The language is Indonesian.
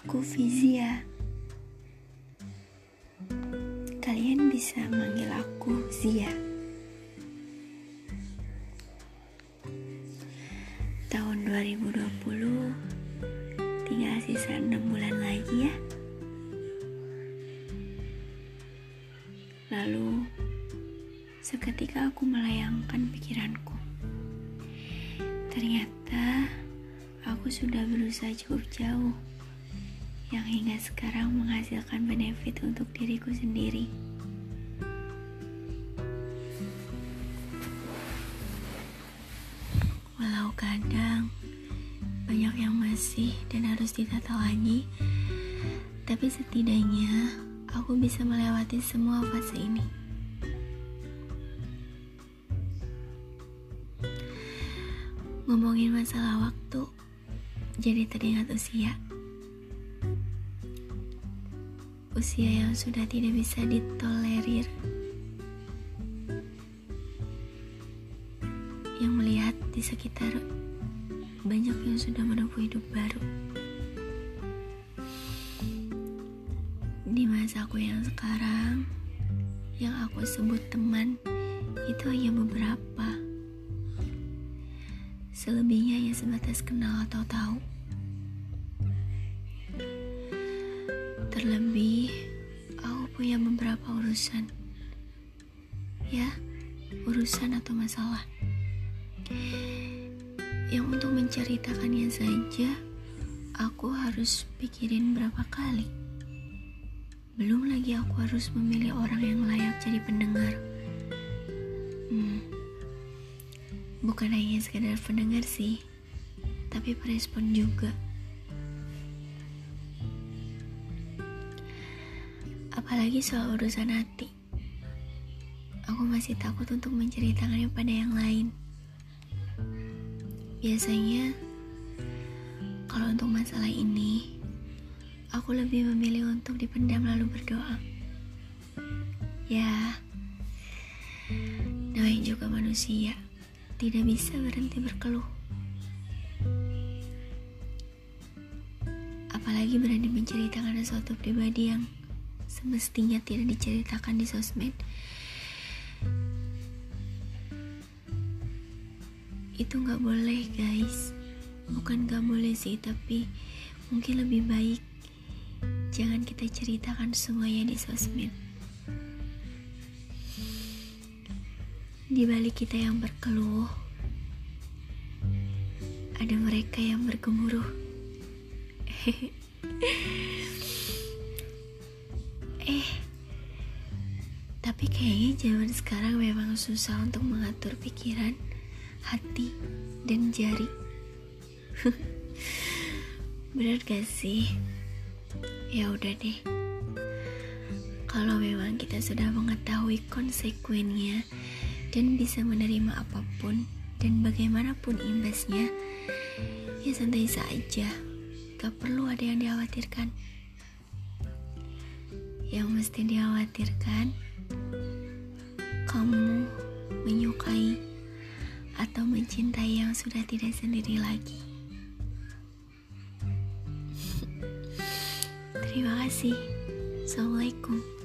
Aku Vizia. Kalian bisa manggil aku Zia. Tahun 2020 tinggal sisa 6 bulan lagi ya. Lalu seketika aku melayangkan pikiranku. Ternyata aku sudah berusaha cukup jauh yang hingga sekarang menghasilkan benefit untuk diriku sendiri. Walau kadang banyak yang masih dan harus ditata lagi, tapi setidaknya aku bisa melewati semua fase ini. Ngomongin masalah waktu, jadi teringat usia. Usia yang sudah tidak bisa ditolerir. Yang melihat di sekitar banyak yang sudah menempuh hidup baru. Di masa aku yang sekarang, yang aku sebut teman, itu hanya beberapa. Selebihnya hanya sebatas kenal atau tahu. Terlebih, aku punya beberapa urusan. Ya, urusan atau masalah. Yang untuk menceritakannya saja, aku harus pikirin berapa kali. Belum lagi aku harus memilih orang yang layak jadi pendengar. Hmm, bukan hanya sekedar pendengar sih, tapi perespon juga. Apalagi soal urusan hati. Aku masih takut untuk menceritakannya pada yang lain. Biasanya, kalau untuk masalah ini, aku lebih memilih untuk dipendam lalu berdoa. Ya, namanya juga manusia, tidak bisa berhenti berkeluh. Apalagi berani menceritakan sesuatu pribadi yang semestinya tidak diceritakan di sosmed. Itu nggak boleh guys, bukan nggak boleh sih, tapi mungkin lebih baik jangan kita ceritakan semuanya di sosmed. Di balik kita yang berkeluh, ada mereka yang bergemuruh. tapi kayaknya zaman sekarang memang susah untuk mengatur pikiran, hati, dan jari. Bener gak sih? Ya udah deh. Kalau memang kita sudah mengetahui konsekuennya dan bisa menerima apa pun dan bagaimanapun imbasnya, ya santai saja. Gak perlu ada yang dikhawatirkan. Yang mesti dikhawatirkan, kamu menyukai atau mencintai yang sudah tidak sendiri lagi. Terima kasih. Assalamualaikum.